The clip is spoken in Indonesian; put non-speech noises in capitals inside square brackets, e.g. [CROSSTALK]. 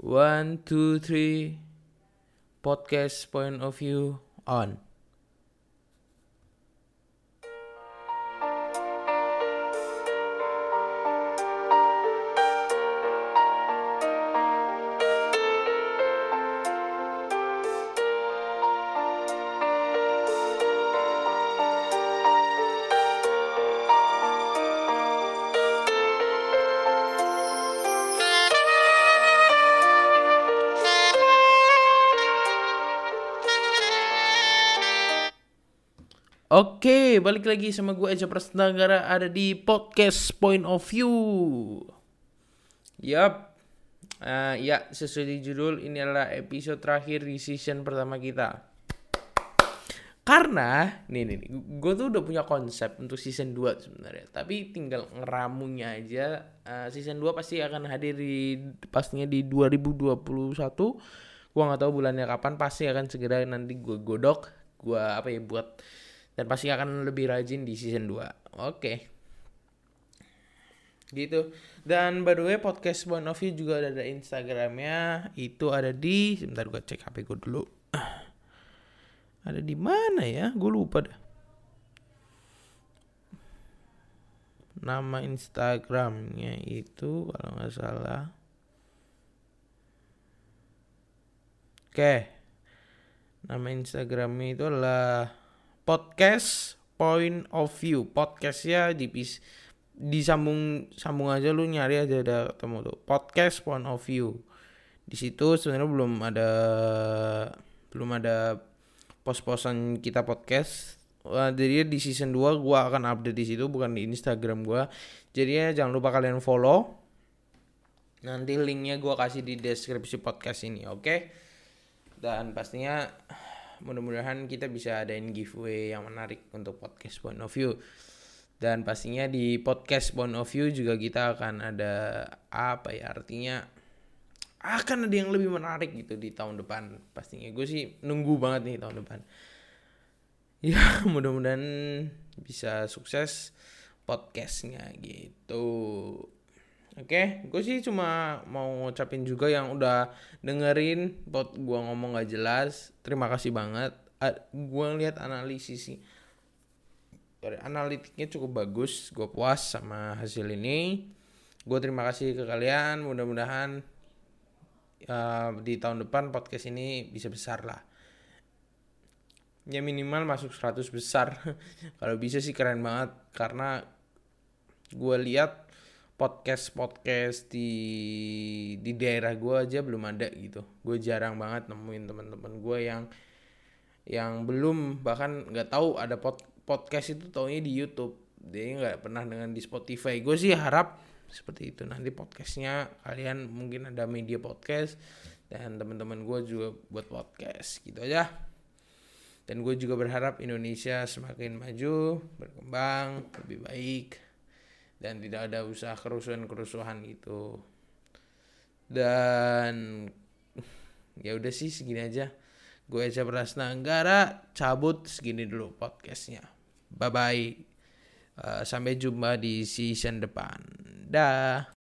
One, two, three. Podcast point of view on. Oke, balik lagi sama gue Eja Prasetnagara ada di podcast Point of View. Yap, uh, ya sesuai di judul ini adalah episode terakhir di season pertama kita. Karena, nih nih, nih gue tuh udah punya konsep untuk season 2 sebenarnya. Tapi tinggal ngeramunya aja. Uh, season 2 pasti akan hadir di pastinya di 2021. Gue nggak tahu bulannya kapan, pasti akan segera nanti gue godok. Gue apa ya buat dan pasti akan lebih rajin di season 2. Oke. Gitu. Dan by the way podcast One of You juga ada di Instagramnya. Itu ada di sebentar gue cek HP gue dulu. [CLEARS THROAT] Ada di mana ya? Gue lupa dah. Nama Instagramnya itu kalau nggak salah. Oke. Nama Instagramnya itu adalah podcast point of view. Podcast ya di disambung sambung aja lu nyari aja ada ketemu tuh. Podcast point of view. Di situ sebenarnya belum ada belum ada pos-posan kita podcast. Uh, jadi di season 2 gua akan update di situ bukan di Instagram gua. Jadi ya jangan lupa kalian follow. Nanti linknya gua kasih di deskripsi podcast ini oke? Okay? dan pastinya mudah-mudahan kita bisa adain giveaway yang menarik untuk podcast point of view dan pastinya di podcast point of view juga kita akan ada apa ya artinya akan ada yang lebih menarik gitu di tahun depan. Pastinya gue sih nunggu banget nih tahun depan. [LAUGHS] Ya mudah-mudahan bisa sukses podcastnya gitu Oke, gue sih cuma mau ngucapin juga yang udah dengerin buat gue ngomong gak jelas. Terima kasih banget. Gue lihat analisis sih. Analitiknya cukup bagus. Gue puas sama hasil ini. Gue terima kasih ke kalian. Mudah-mudahan uh, di tahun depan podcast ini bisa besar lah. Ya minimal masuk 100 besar. [LAUGHS] Kalau bisa sih keren banget. Karena gue lihat podcast podcast di di daerah gue aja belum ada gitu. Gue jarang banget nemuin teman-teman gue yang yang belum bahkan nggak tahu ada pod, podcast itu taunya di YouTube. Dia nggak pernah dengan di Spotify. Gue sih harap seperti itu. Nanti podcastnya kalian mungkin ada media podcast dan teman-teman gue juga buat podcast gitu aja. Dan gue juga berharap Indonesia semakin maju berkembang lebih baik dan tidak ada usaha kerusuhan-kerusuhan gitu. Dan [LAUGHS] ya udah sih segini aja. Gue Eja Prasna Anggara cabut segini dulu podcastnya. Bye bye uh, sampai jumpa di season depan. Dah